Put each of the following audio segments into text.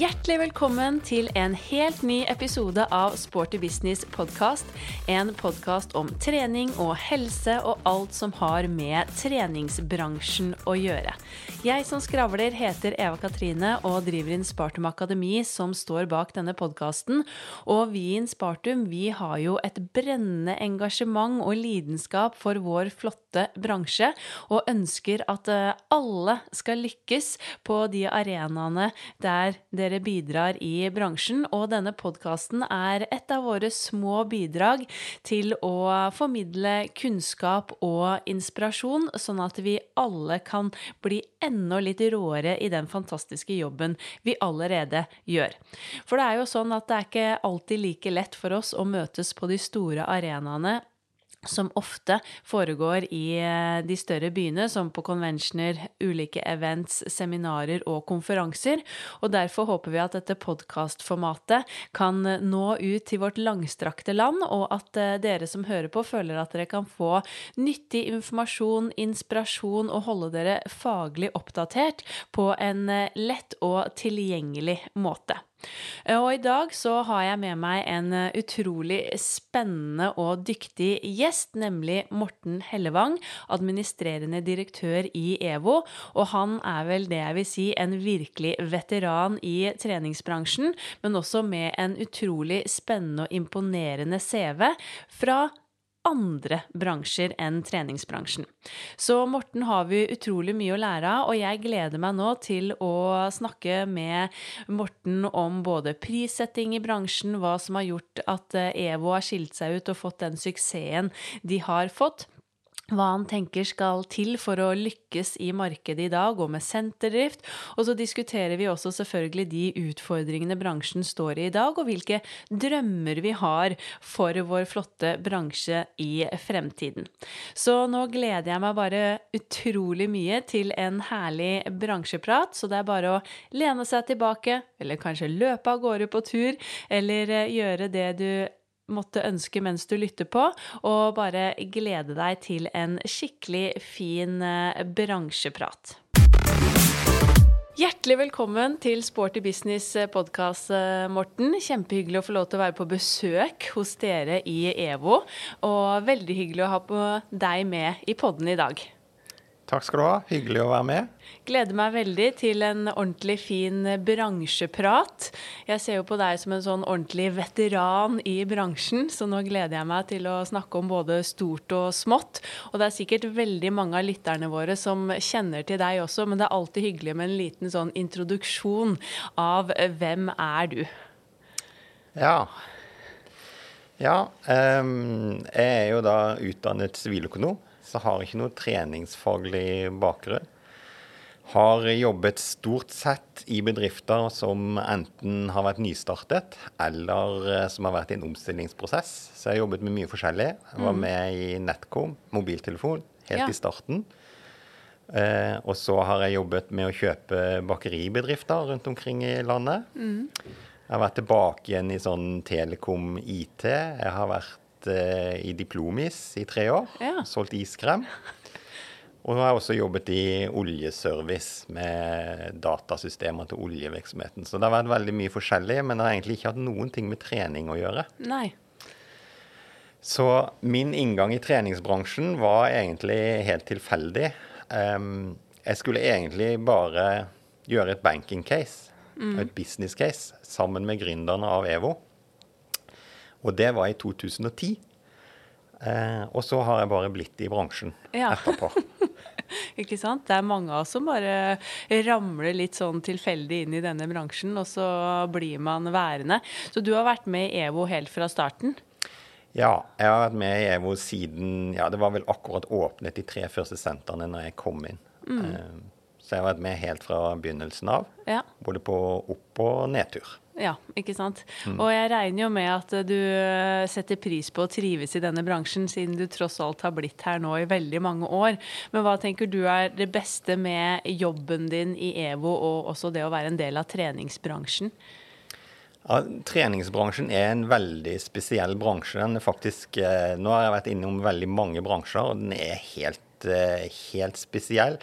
Hjertelig velkommen til en helt ny episode av Sporty business podkast. En podkast om trening og helse og alt som har med treningsbransjen å gjøre. Jeg som skravler heter Eva Katrine og driver inn Spartum Akademi, som står bak denne podkasten. Og vi i Spartum vi har jo et brennende engasjement og lidenskap for vår flotte bransje, og ønsker at eh, alle skal lykkes på de arenaene der dere bidrar i bransjen. Og denne podkasten er et av våre små bidrag til å formidle kunnskap og inspirasjon, sånn at vi alle kan bli enda litt råere i den fantastiske jobben vi allerede gjør. For det er jo sånn at det er ikke alltid like lett for oss å møtes på de store arenaene som ofte foregår i eh, de større byene, som på conventioner, ulike events, seminarer og konferanser. Og derfor håper vi at dette podkastformatet kan nå ut til vårt langstrakte land, og at eh, dere som hører på, føler at dere kan få nyttig informasjon, inspirasjon og holde dere faglig oppdatert på en eh, lett og tilgjengelig måte. Eh, og i dag så har jeg med meg en eh, utrolig spennende og dyktig gjest, nemlig Morten Hellevang, administrerende direktør i EVO. Og han er vel det jeg vil si en virkelig veteran i treningsbransjen, men også med en utrolig spennende og imponerende CV fra andre bransjer enn treningsbransjen. Så Morten har vi utrolig mye å lære av, og jeg gleder meg nå til å snakke med Morten om både prissetting i bransjen, hva som har gjort at eh, EVO har skilt seg ut og fått den suksessen de har fått hva han tenker skal til for å lykkes i markedet i dag, og med senterdrift. Og så diskuterer vi også selvfølgelig de utfordringene bransjen står i i dag, og hvilke drømmer vi har for vår flotte bransje i fremtiden. Så nå gleder jeg meg bare utrolig mye til en herlig bransjeprat, så det er bare å lene seg tilbake, eller kanskje løpe av gårde på tur, eller eh, gjøre det du måtte ønske mens du lytter på, og bare glede deg til en skikkelig fin eh, bransjeprat. Hjertelig velkommen til Sporty business eh, podkast, eh, Morten. Kjempehyggelig å få lov til å være på besøk hos dere i EVO. Og veldig hyggelig å ha på deg med i podden i dag. Takk skal du ha. Hyggelig å være med. Gleder meg veldig til en ordentlig fin bransjeprat. Jeg ser jo på deg som en sånn ordentlig veteran i bransjen, så nå gleder jeg meg til å snakke om både stort og smått. Og det er sikkert veldig mange av lytterne våre som kjenner til deg også, men det er alltid hyggelig med en liten sånn introduksjon av hvem er du? Ja. Ja, um, jeg er jo da utdannet siviløkonom så har ikke noe treningsfaglig bakgrunn. Har jobbet stort sett i bedrifter som enten har vært nystartet, eller eh, som har vært i en omstillingsprosess. Så jeg har jobbet med mye forskjellig. Jeg var mm. med i Netcom, mobiltelefon, helt ja. i starten. Eh, og så har jeg jobbet med å kjøpe bakeribedrifter rundt omkring i landet. Mm. Jeg har vært tilbake igjen i sånn Telekom IT. Jeg har vært uh, i Diplomis i tre år. Ja. Solgt iskrem. Og nå har jeg også jobbet i oljeservice med datasystemer til oljevirksomheten. Så det har vært veldig mye forskjellig, men det har egentlig ikke hatt noen ting med trening å gjøre. Nei. Så min inngang i treningsbransjen var egentlig helt tilfeldig. Um, jeg skulle egentlig bare gjøre et banking case, mm. et business case, sammen med gründerne av EVO. Og det var i 2010. Eh, og så har jeg bare blitt i bransjen ja. etterpå. Ikke sant? Det er mange av oss som bare ramler litt sånn tilfeldig inn i denne bransjen, og så blir man værende. Så du har vært med i EVO helt fra starten? Ja, jeg har vært med i EVO siden ja, Det var vel akkurat åpnet de tre første sentrene når jeg kom inn. Mm. Eh, så jeg har vært med helt fra begynnelsen av. Ja. Både på opp- og nedtur. Ja, ikke sant. Mm. Og jeg regner jo med at du eh, setter pris på å trives i denne bransjen, siden du tross alt har blitt her nå i veldig mange år. Men hva tenker du er det beste med jobben din i EVO, og også det å være en del av treningsbransjen? Ja, treningsbransjen er en veldig spesiell bransje. Den er faktisk, eh, nå har jeg vært innom veldig mange bransjer, og den er helt, eh, helt spesiell.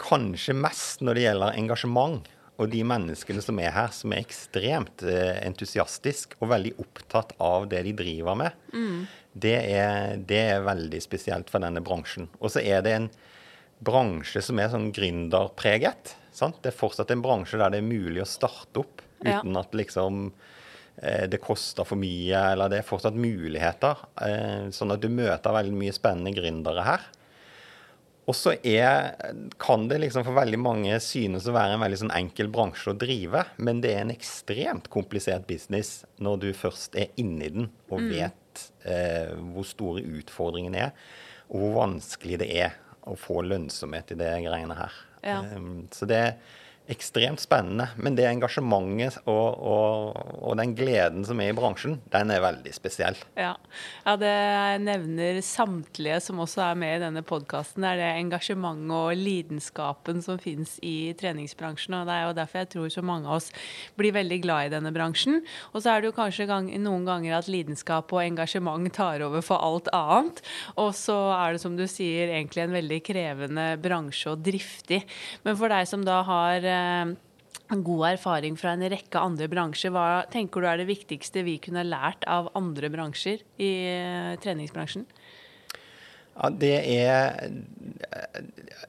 Kanskje mest når det gjelder engasjement. og de menneskene som er her, som er ekstremt eh, entusiastiske og veldig opptatt av det de driver med, mm. det, er, det, er, veldig spesielt for denne bransjen. Og så er det en bransje som er sånn gründerpreget. Sant? Det er fortsatt en bransje der det er mulig å starte opp uten ja. at liksom eh, det koster for mye, eller det er fortsatt muligheter. Eh, sånn at du møter veldig mye spennende gründere her. Og så kan det liksom for veldig mange synes å være en veldig sånn enkel bransje å drive, men det er en ekstremt komplisert business når du først er inni den og mm. vet eh, hvor store utfordringene er, og hvor vanskelig det er å få lønnsomhet i det greiene her. Ja. Um, så det er ekstremt spennende. Men det engasjementet og, og, og, den gleden som er i bransjen, den er veldig spesiell. Ja, ja det nevner samtlige som også er med i denne podkasten. Det er det engasjementet og lidenskapen som finnes i treningsbransjen. Og det er jo derfor jeg tror så mange av oss blir veldig glad i denne bransjen. Og så er det jo kanskje gang, noen ganger at lidenskap og engasjement tar over for alt annet. Og så er det som du sier egentlig en veldig krevende bransje og driftig. Men for deg som da har god erfaring fra en rekke andre bransjer. Hva tenker du er det viktigste vi kunne lært av andre bransjer i eh, treningsbransjen? Ja, det er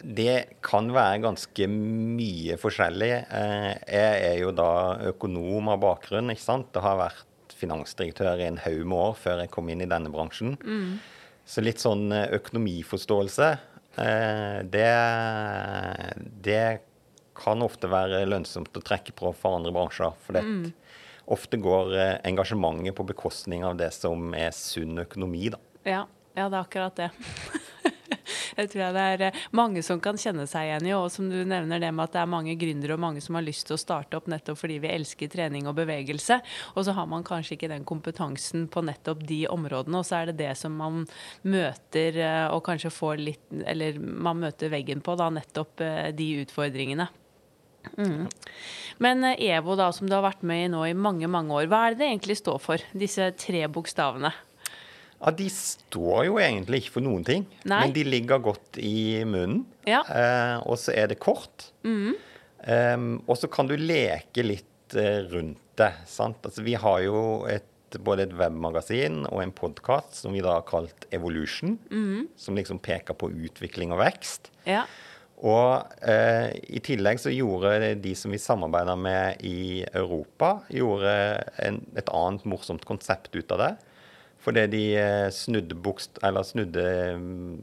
Det kan være ganske mye forskjellig. Eh, jeg er jo da økonom av bakgrunn, ikke sant. Det har vært finansdirektør i en haug med år før jeg kom inn i denne bransjen. Mm. Så litt sånn økonomiforståelse, det, det kan ofte være lønnsomt å trekke på for andre bransjer. For mm. ofte går eh, engasjementet på bekostning av det som er sunn økonomi, da. Ja, ja det er akkurat det. Jeg tror det er eh, mange som kan kjenne seg igjen i, og som du nevner det med at det er mange gründere og mange som har lyst til å starte opp nettopp fordi vi elsker trening og bevegelse, og så har man kanskje ikke den kompetansen på nettopp de områdene, og så er det det som man møter eh, og kanskje får litt Eller man møter veggen på, da, nettopp de utfordringene. Mm. Men eh, EVO, da, som du har vært med i nå i mange mange år, hva er det det egentlig står for, disse tre bokstavene? Ja, De står jo egentlig ikke for noen ting, Nei. men de ligger godt i munnen. Ja. Eh, og så er det kort. Mm. Eh, og så kan du leke litt uh, rundt det. sant? Altså, Vi har jo et, både et webmagasin og en podkast som vi da har kalt Evolution, mm. som liksom peker på utvikling og vekst. Ja. Og eh, i tillegg så gjorde de som vi samarbeida med i Europa, gjorde en, et annet morsomt konsept ut av det. Fordi de eh, snudde, bokst, snudde um,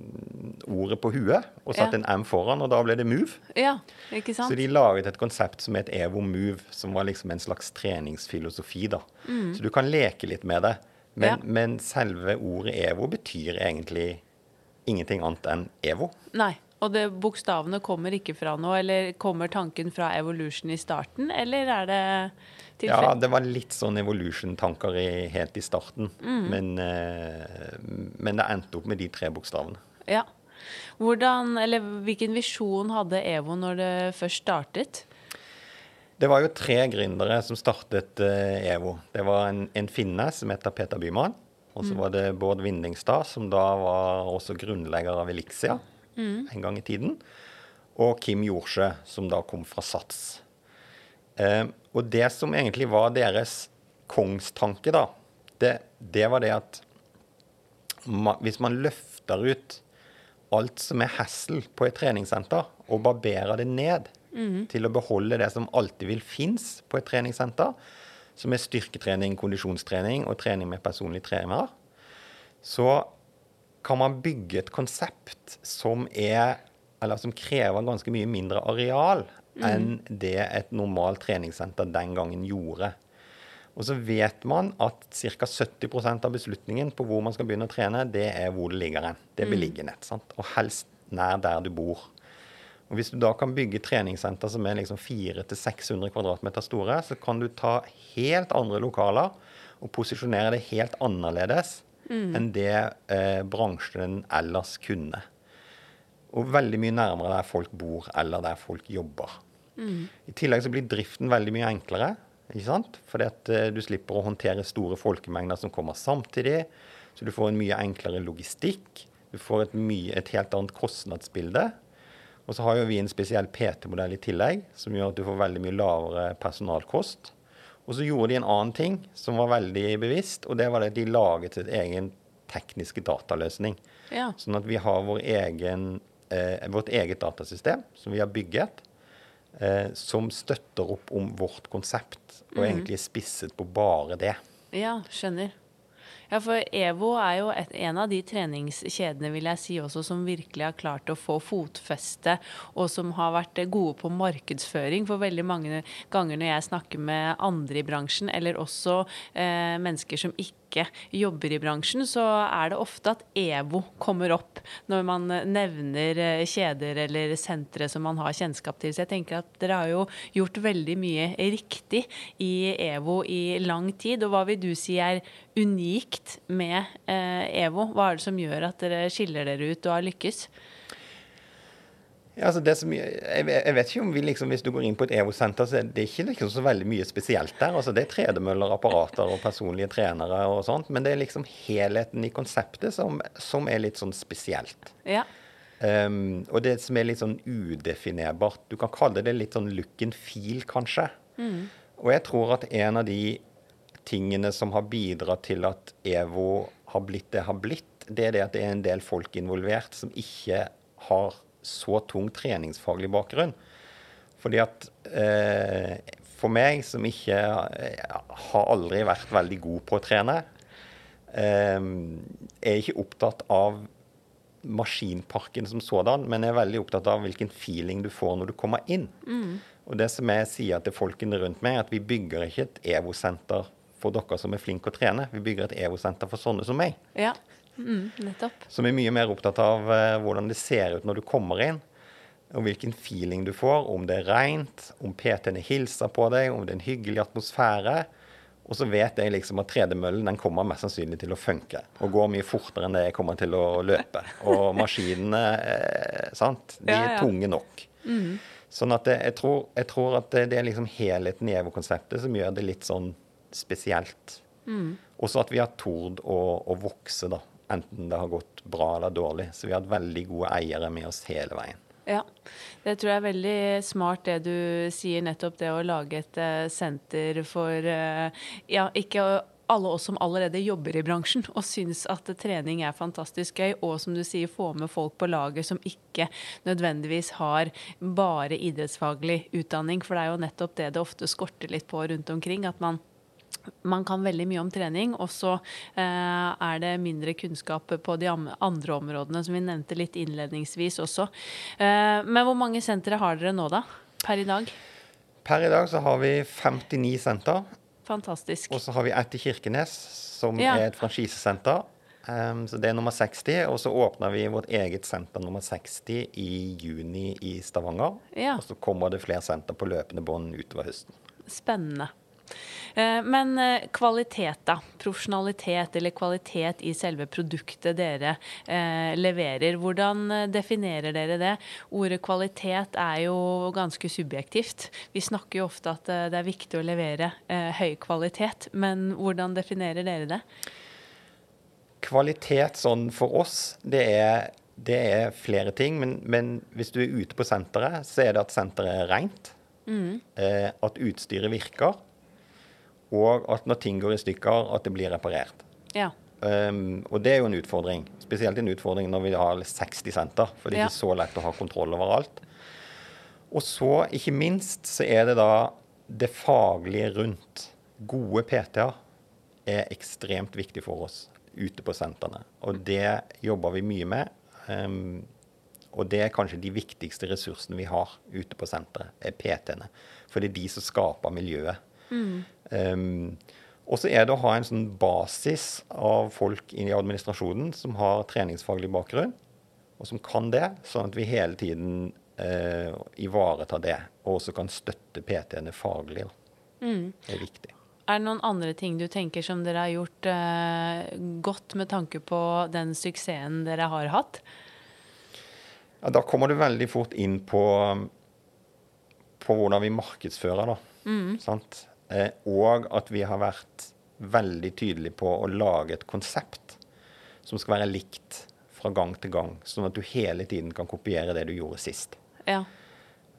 ordet på huet og satte ja. en M foran, og da ble det Move. Ja, ikke sant? Så de laget et konsept som het Evo Move, som var liksom en slags treningsfilosofi. da. Mm. Så du kan leke litt med det. Men, ja. men selve ordet Evo betyr egentlig ingenting annet enn Evo. Nei. Og det, bokstavene kommer ikke fra noe, eller kommer tanken fra evolution i starten, eller er det tilfelle? Ja, det var litt sånn evolution-tanker helt i starten, mm. men, eh, men, det endte opp med de tre bokstavene. Ja. Hvordan, eller Hvilken visjon hadde EVO når det først startet? Det var jo tre gründere som startet uh, EVO. Det var en, en finne som heter Peter Byman. Og så mm. var det Bård Vindingstad, som da var også grunnlegger av Elixia mm. en gang i tiden. Og Kim Jorsjø, som da kom fra Sats. Eh, og det som egentlig var deres kongstanke, da, det, det var det at ma, hvis man løfter ut alt som er hassle på et treningssenter, og barberer det ned mm. til å beholde det som alltid vil finnes på et treningssenter, som er styrketrening, kondisjonstrening og trening med personlig trener, så kan man bygge et konsept som er eller som krever ganske mye mindre areal mm. enn det et normalt treningssenter den gangen gjorde. Og så vet man at ca. 70% av beslutningen på hvor man skal begynne å trene, det er hvor det ligger hen. Det er mm. beliggenhet. Sant? Og helst nær der du bor. Og Hvis du da kan bygge treningssenter som er liksom 400-600 kvm store, så kan du ta helt andre lokaler og posisjonere det helt annerledes mm. enn det eh, bransjen ellers kunne. Og veldig mye nærmere der folk bor eller der folk jobber. Mm. I tillegg så blir driften veldig mye enklere. ikke sant? Fordi at eh, du slipper å håndtere store folkemengder som kommer samtidig. Så du får en mye enklere logistikk. Du får et, mye, et helt annet kostnadsbilde. Og så har jo vi en spesiell PT-modell i tillegg, som gjør at du får veldig mye lavere personalkost. Og så gjorde de en annen ting som var veldig bevisst, og det var at de laget sitt egen tekniske dataløsning. Ja. Sånn at vi har vår egen, eh, vårt eget datasystem som vi har bygget, eh, som støtter opp om vårt konsept, og Mhm. egentlig er spisset på bare det. Ja, skjønner. Ja, for EVO er jo et, en av de treningskjedene vil jeg si også som virkelig har klart å få fotfeste, og som har vært gode på markedsføring. For veldig mange ganger når jeg snakker med andre i bransjen, eller også eh, mennesker som ikke jobber i bransjen, så er det ofte at EVO kommer opp når man nevner eh, kjeder eller sentre som man har kjennskap til. Så jeg tenker at dere har jo gjort veldig mye riktig i EVO i lang tid. Og hva vil du si er unikt med eh, EVO? Hva er det som gjør at dere skiller dere ut og har lykkes? Ja, altså det som, jeg, jeg vet ikke om vi liksom, Hvis du går inn på et EVO-senter, så er det ikke liksom så veldig mye spesielt der. altså Det er tredemøller, apparater og personlige trenere og sånt. Men det er liksom helheten i konseptet som, som er litt sånn spesielt. Ja. Um, og det som er litt sånn udefinerbart. Du kan kalle det litt sånn look and feel, kanskje. Og jeg tror at en av de tingene som har bidratt til at EVO har blitt det har blitt, det er det at det er en del folk involvert som ikke har så tung treningsfaglig bakgrunn. Fordi at eh, for meg, som ikke eh, har aldri vært veldig god på å trene, eh, er ikke opptatt av maskinparken som sådan, men er veldig opptatt av hvilken feeling du får når du kommer inn. Og det som jeg sier til folkene rundt meg, er at vi bygger ikke et EVO-senter for dere som er flinke å trene. Vi bygger et EVO-senter for sånne som meg. ja. Mm. Som er mye mer opptatt av eh, hvordan det ser ut når du kommer inn. Og hvilken feeling du får, om det er rent, om PT-ene hilser på deg, om det er en hyggelig atmosfære. Og så vet jeg liksom at tredemøllen den kommer mest sannsynlig til å funke. Og går mye fortere enn det jeg kommer til å løpe. Og maskinene, eh, sant, de er ja. tunge nok. Sånn at det, jeg, tror, jeg tror at det, det er liksom helheten i EVO-konseptet som gjør det litt sånn spesielt. Også at vi har tord å, å vokse, da. Enten det har gått bra eller dårlig. Så vi har hatt veldig gode eiere med oss hele veien. Ja, det tror jeg er veldig smart det du sier, nettopp det å lage et eh, senter for eh, ja, ikke alle oss som allerede jobber i bransjen og syns at trening er fantastisk gøy, og som du sier, få med folk på laget som ikke nødvendigvis har bare idrettsfaglig utdanning. For det er jo nettopp det det ofte skorter litt på rundt omkring. at man man kan veldig mye om trening, og så eh, er det mindre kunnskap på de andre områdene, som vi nevnte litt innledningsvis også. Eh, men hvor mange sentre har dere nå, da? Per i dag? Per i dag så har vi 59 senter. Fantastisk. Og så har vi ett i Kirkenes, som Ja. er et franchisesenter. Um, så det er nummer 60. Og så åpner vi vårt eget senter nummer 60 i juni i Stavanger. Ja. Og så kommer det flere senter på løpende bånd utover høsten. Spennende. Eh, Men eh, kvalitet, da. Profesjonalitet eller kvalitet i selve produktet dere eh, leverer. Hvordan definerer dere det? Ordet kvalitet er jo ganske subjektivt. Vi snakker jo ofte at det er viktig å levere høy kvalitet, men hvordan definerer dere det? Kvalitet sånn for oss, det er, det er flere ting. Men, men hvis du er ute på senteret, så er det at senteret er rent. Mm. at utstyret virker. Og at når ting går i stykker, at det blir reparert. Ja. Um, og det er jo en utfordring. Spesielt en utfordring når vi har 60 senter. For det er ikke så lett å ha kontroll over alt. Og så, ikke minst, så er det da det faglige rundt. Gode PT-er er ekstremt viktig for oss ute på sentrene. Og det jobber vi mye med. Um, og det er kanskje de viktigste ressursene vi har ute på senteret, er PT-ene. For det er de som skaper miljøet. Um, og så er det å ha en sånn basis av folk i administrasjonen som har treningsfaglig bakgrunn, og som kan det, sånn at vi hele tiden eh, ivaretar det, og også kan støtte PT-ene faglig. Mm. Det er viktig. Er det noen andre ting du tenker som dere har gjort eh, godt med tanke på den suksessen dere har hatt? Ja, da kommer du veldig fort inn på, på hvordan vi markedsfører, da. Sant? Eh, og at vi har vært veldig tydelige på å lage et konsept som skal være likt fra gang til gang, sånn at du hele tiden kan kopiere det du gjorde sist. Ja.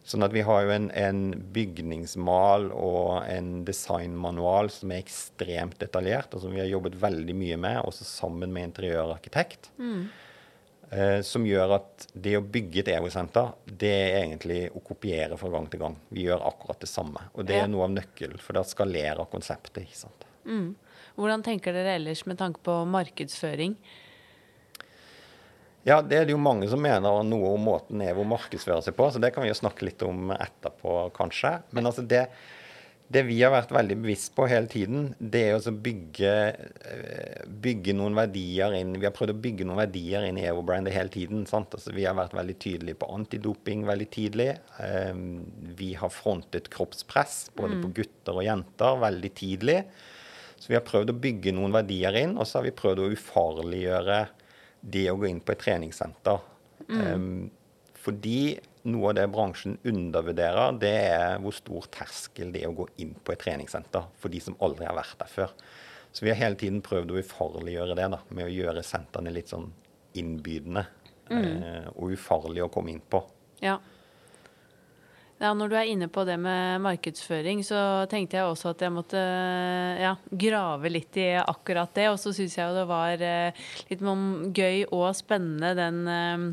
Sånn at vi har jo en, en bygningsmal og en designmanual som er ekstremt detaljert, og som vi har jobbet veldig mye med, også sammen med interiørarkitekt. Eh, som gjør at det å bygge et EVO-senter, det er egentlig å kopiere fra gang til gang. Vi gjør akkurat det samme. Og det Ja. er noe av nøkkelen, for da skalerer konseptet. ikke sant? Hvordan tenker dere ellers med tanke på markedsføring? Ja, det er det jo mange som mener noe om måten EVO markedsfører seg på, så det kan vi jo snakke litt om etterpå, kanskje. Men altså det, det vi har vært veldig bevisst på hele tiden, det er å bygge, eh, bygge noen verdier inn Vi har prøvd å bygge noen verdier inn i EVO-brandet hele tiden. sant? Altså Vi har vært veldig tydelige på antidoping veldig tidlig. Eh, Vi har frontet kroppspress, både på gutter og jenter, veldig tidlig. Så vi har prøvd å bygge noen verdier inn, og så har vi prøvd å ufarliggjøre det å gå inn på et treningssenter. Um, fordi noe av det bransjen undervurderer, det er hvor stor terskel det er å gå inn på et treningssenter for de som aldri har vært der før. Så vi har hele tiden prøvd å ufarliggjøre det da, med å gjøre sentrene litt sånn innbydende eh, og ufarlig å komme inn på. Ja. Ja, Når du er inne på det med markedsføring, så tenkte jeg også at jeg måtte ja, grave litt i akkurat det. Og så syns jeg jo det var eh, litt gøy og spennende den eh,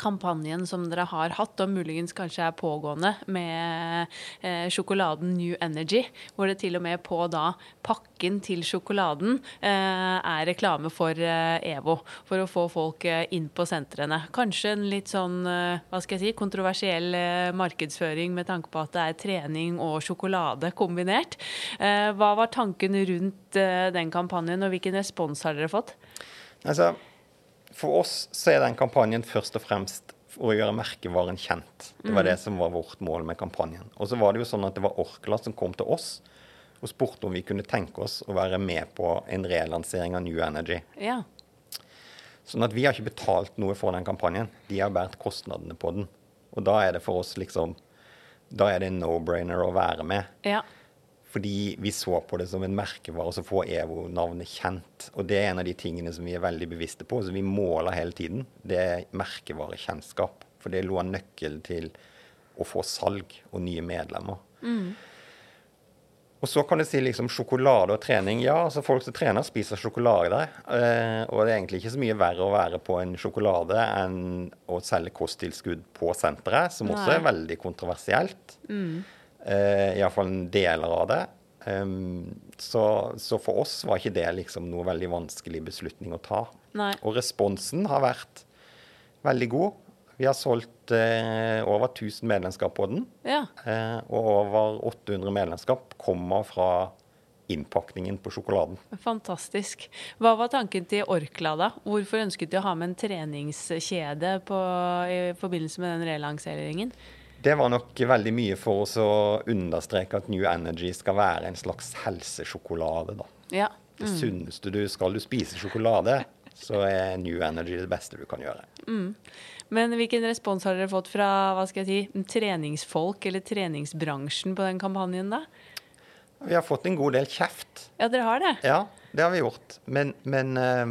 kampanjen som dere har hatt, og muligens kanskje er pågående, med eh, sjokoladen New Energy. Hvor det til og med på da pakken til sjokoladen eh, er reklame for eh, EVO. For å få folk eh, inn på sentrene. Kanskje en litt sånn eh, hva skal jeg si, kontroversiell eh, markedsføring med tanke på at det er trening og sjokolade kombinert. Hva var tanken rundt den kampanjen, og hvilken respons har dere fått? Altså, for oss så er den kampanjen først og fremst for å gjøre merkevaren kjent. Det var det som var vårt mål med kampanjen. Og så var det jo sånn at det var Orkla som kom til oss og spurte om vi kunne tenke oss å være med på en relansering av New Energy. Ja. Sånn at vi har ikke betalt noe for den kampanjen. De har båret kostnadene på den. Og da er det for oss liksom Da er det en no-brainer å være med. ja. Fordi vi så på det som en merkevare så får EVO-navnet kjent. Og det er en av de tingene som vi er veldig bevisste på, som vi måler hele tiden. Det er merkevarekjennskap. For det lå en nøkkel til å få salg og nye medlemmer. Og så kan du si liksom sjokolade og trening. Ja, altså folk som trener, spiser sjokolade. Eh, og det er egentlig ikke så mye verre å være på en sjokolade enn å selge kosttilskudd på senteret, som også er veldig kontroversielt. Eh, Iallfall deler av det. Um, så, så for oss var ikke det liksom noe veldig vanskelig beslutning å ta. Nei. Og responsen har vært veldig god. Vi har solgt eh, over 1000 medlemskap på den. Ja. Eh, og over 800 medlemskap kommer fra innpakningen på sjokoladen. Fantastisk. Hva var tanken til Orkla, da? Hvorfor ønsket de å ha med en treningskjede på, i forbindelse med den relanseringen? Det var nok veldig mye for oss å understreke at New Energy skal være en slags helsesjokolade. da. Ja. Det sunneste du skal du spise sjokolade, så er New Energy det beste du kan gjøre. Men hvilken respons har dere fått fra hva skal jeg si, treningsfolk eller treningsbransjen på den kampanjen, da? Vi har fått en god del kjeft. Ja, dere har det? Ja, det har vi gjort. Men, men, eh,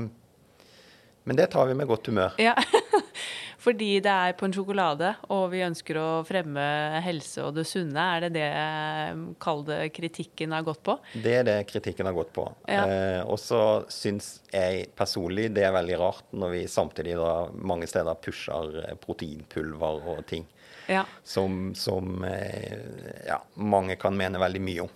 men det tar vi med godt humør. Ja. Fordi det er på en sjokolade, og vi ønsker å fremme helse og det sunne. Er det det eh, kall det kritikken har gått på? Det er det kritikken har gått på. Ja. Eh, og så syns jeg personlig det er veldig rart når vi samtidig da mange steder pusher eh, proteinpulver og ting Ja. som, som eh, ja, mange kan mene veldig mye om.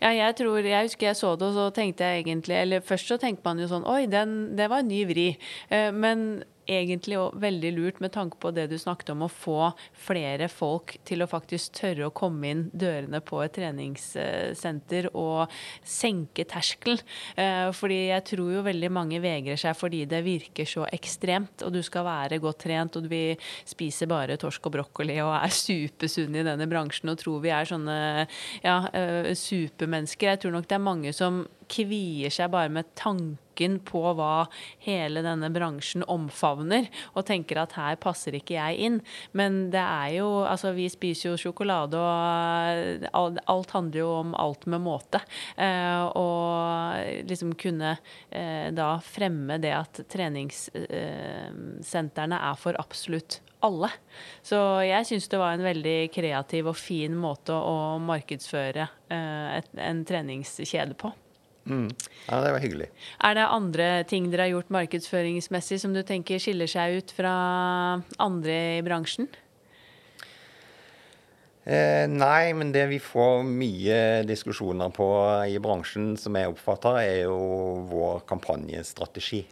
Ja, jeg tror, jeg husker jeg så det, og så tenkte jeg egentlig Eller først så tenker man jo sånn Oi, den, det var en ny vri. Eh, Men egentlig veldig lurt med tanke på det du snakket om, å få flere folk til å faktisk tørre å komme inn dørene på et treningssenter og senke terskelen. Eh, Fordi jeg tror jo veldig mange vegrer seg fordi det virker så ekstremt, og du skal være godt trent, og vi spiser bare torsk og brokkoli og er supersunne i denne bransjen og tror vi er sånne ja, eh, supermennesker. Jeg tror nok det er mange som kvier seg bare med tanken klokken på hva hele denne bransjen omfavner, og tenker at her passer ikke jeg inn. Men det er jo Altså, vi spiser jo sjokolade, og alt handler jo om alt med måte. Eh, og liksom kunne eh, da fremme det at treningssentrene er for absolutt alle. Så jeg syns det var en veldig kreativ og fin måte å markedsføre eh, en treningskjede på. Mm. Ja, det var hyggelig. Er det andre ting dere har gjort markedsføringsmessig som du tenker skiller seg ut fra andre i bransjen? Eh, nei, men det vi får mye diskusjoner på i bransjen, som jeg oppfatter, er jo vår kampanjestrategi.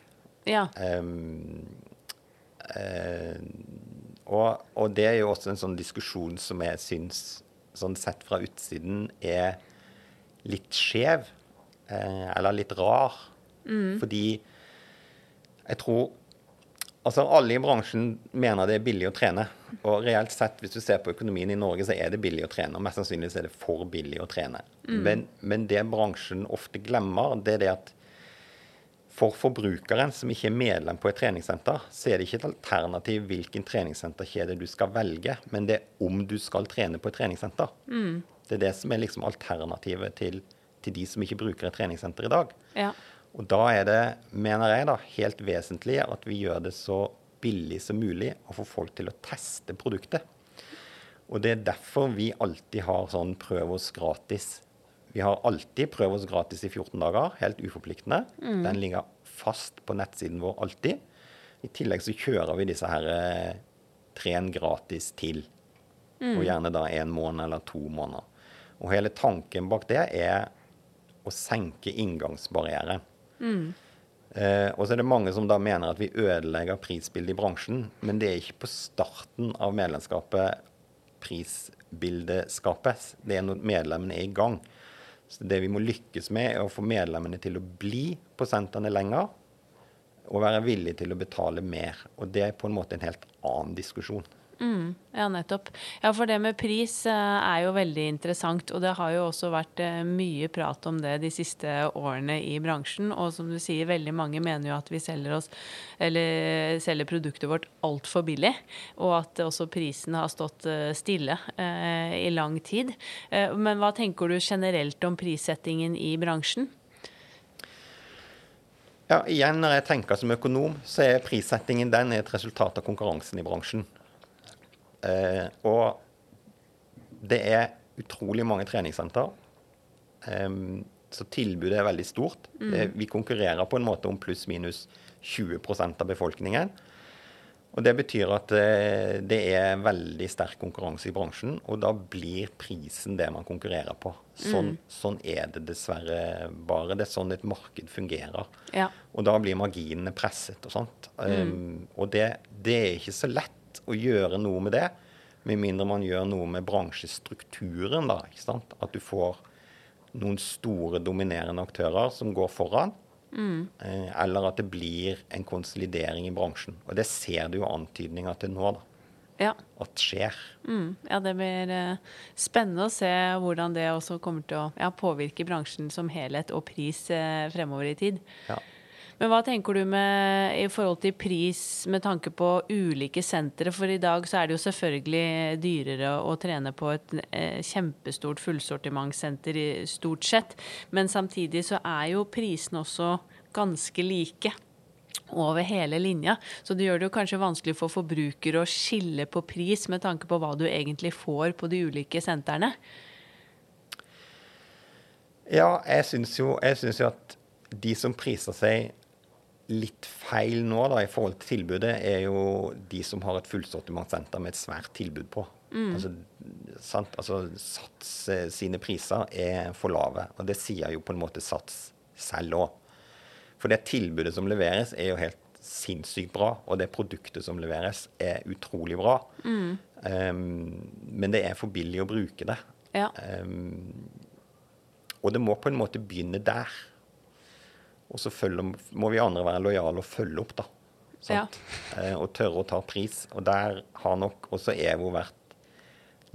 Ja. Eh, eh, og, og, det er jo også en sånn diskusjon som jeg syns, sånn sett fra utsiden, er litt skjev. Eh, eller litt rar. Mm. Fordi jeg tror Altså, alle i bransjen mener det er billig å trene. Og reelt sett, hvis du ser på økonomien i Norge, så er det billig å trene. Og mest sannsynlig er det for billig å trene. Mm. Men, men, det bransjen ofte glemmer, det er det at for forbrukeren som ikke er medlem på et treningssenter, så er det ikke et alternativ hvilken treningssenterkjede du skal velge, men det er om du skal trene på et treningssenter. Mm. Det er det som er liksom alternativet til, til, de som ikke bruker et treningssenter i dag. Ja. Og da er det, mener jeg, da, helt vesentlig at vi gjør det så billig som mulig å få folk til å teste produktet. Og det er derfor vi alltid har sånn prøv oss gratis vi har alltid prøv oss gratis i 14 dager, helt uforpliktende. Mm. Den ligger fast på nettsiden vår alltid. I tillegg så kjører vi disse her eh, tren gratis til. Mm. Og gjerne da en måned eller to måneder. Og hele tanken bak det er å senke inngangsbarriere. Mm. Eh, og så er det mange som da mener at vi ødelegger prisbildet i bransjen. Men det er ikke på starten av medlemskapet prisbildet skapes. Det er når medlemmene er i gang. Så det vi må lykkes med, er å få medlemmene til å bli på sentrene lenger. Og være villige til å betale mer. Og det er på en måte en helt annen diskusjon. Mm, ja, nettopp. Ja, for det med pris eh, er jo veldig interessant. Og det har jo også vært eh, mye prat om det de siste årene i bransjen. Og som du sier, veldig mange mener jo at vi selger oss, eller selger produktet vårt altfor billig. Og at også prisen har stått eh, stille eh, i lang tid. Men hva tenker du generelt om prissettingen i bransjen? Ja, igjen, Når jeg tenker som økonom, så er prissettingen den er et resultat av konkurransen i bransjen. Eh, og det er utrolig mange treningssenter. Så tilbudet er veldig stort. Mm. Vi konkurrerer på en måte om pluss-minus 20% av befolkningen. Og Det betyr at eh, det er veldig sterk konkurranse i bransjen, og da blir prisen det man konkurrerer på. Sånn, mm. sånn er det dessverre bare. Det er sånn et marked fungerer. Ja. Og da blir marginene presset og sånt. Mm. Um, og det, det, er ikke så lett å gjøre noe med det, med mindre man gjør noe med bransjestrukturen. da, ikke sant? At du får noen store, dominerende aktører som går foran. Mm. Eh, eller at det blir en konsolidering i bransjen. Og det ser du jo antydninger til nå. da. Ja. At skjer. Mm. Ja, det blir uh, spennende å se hvordan det også kommer til å ja, påvirke bransjen som helhet og pris uh, fremover i tid. Ja. Men hva tenker du med i forhold til pris med tanke på ulike sentre? For i dag så er det jo selvfølgelig dyrere å trene på et eh, kjempestort fullsortimentssenter stort sett. Men samtidig så er jo prisene også ganske like over hele linja. Så det gjør det jo kanskje vanskelig for forbrukere å skille på pris med tanke på hva du egentlig får på de ulike sentrene. Ja, jeg syns jo, jo, at de som priser seg litt feil nå da, i forhold til tilbudet, er jo de som har et fullsortimentsenter med et svært tilbud på. Mm. Altså, sant? altså, Sats eh, sine priser er for lave. Og det sier jo på en måte Sats selv òg. For det tilbudet som leveres, er jo helt sinnssykt bra. Og det produktet som leveres, er utrolig bra. Mm. Um, men det er for billig å bruke det. Ja. Um, og det må på en måte begynne der. Og så følger, må vi andre være lojale og følge opp, da. Ja. Eh, og tørre å ta pris. Og der har nok også EVO vært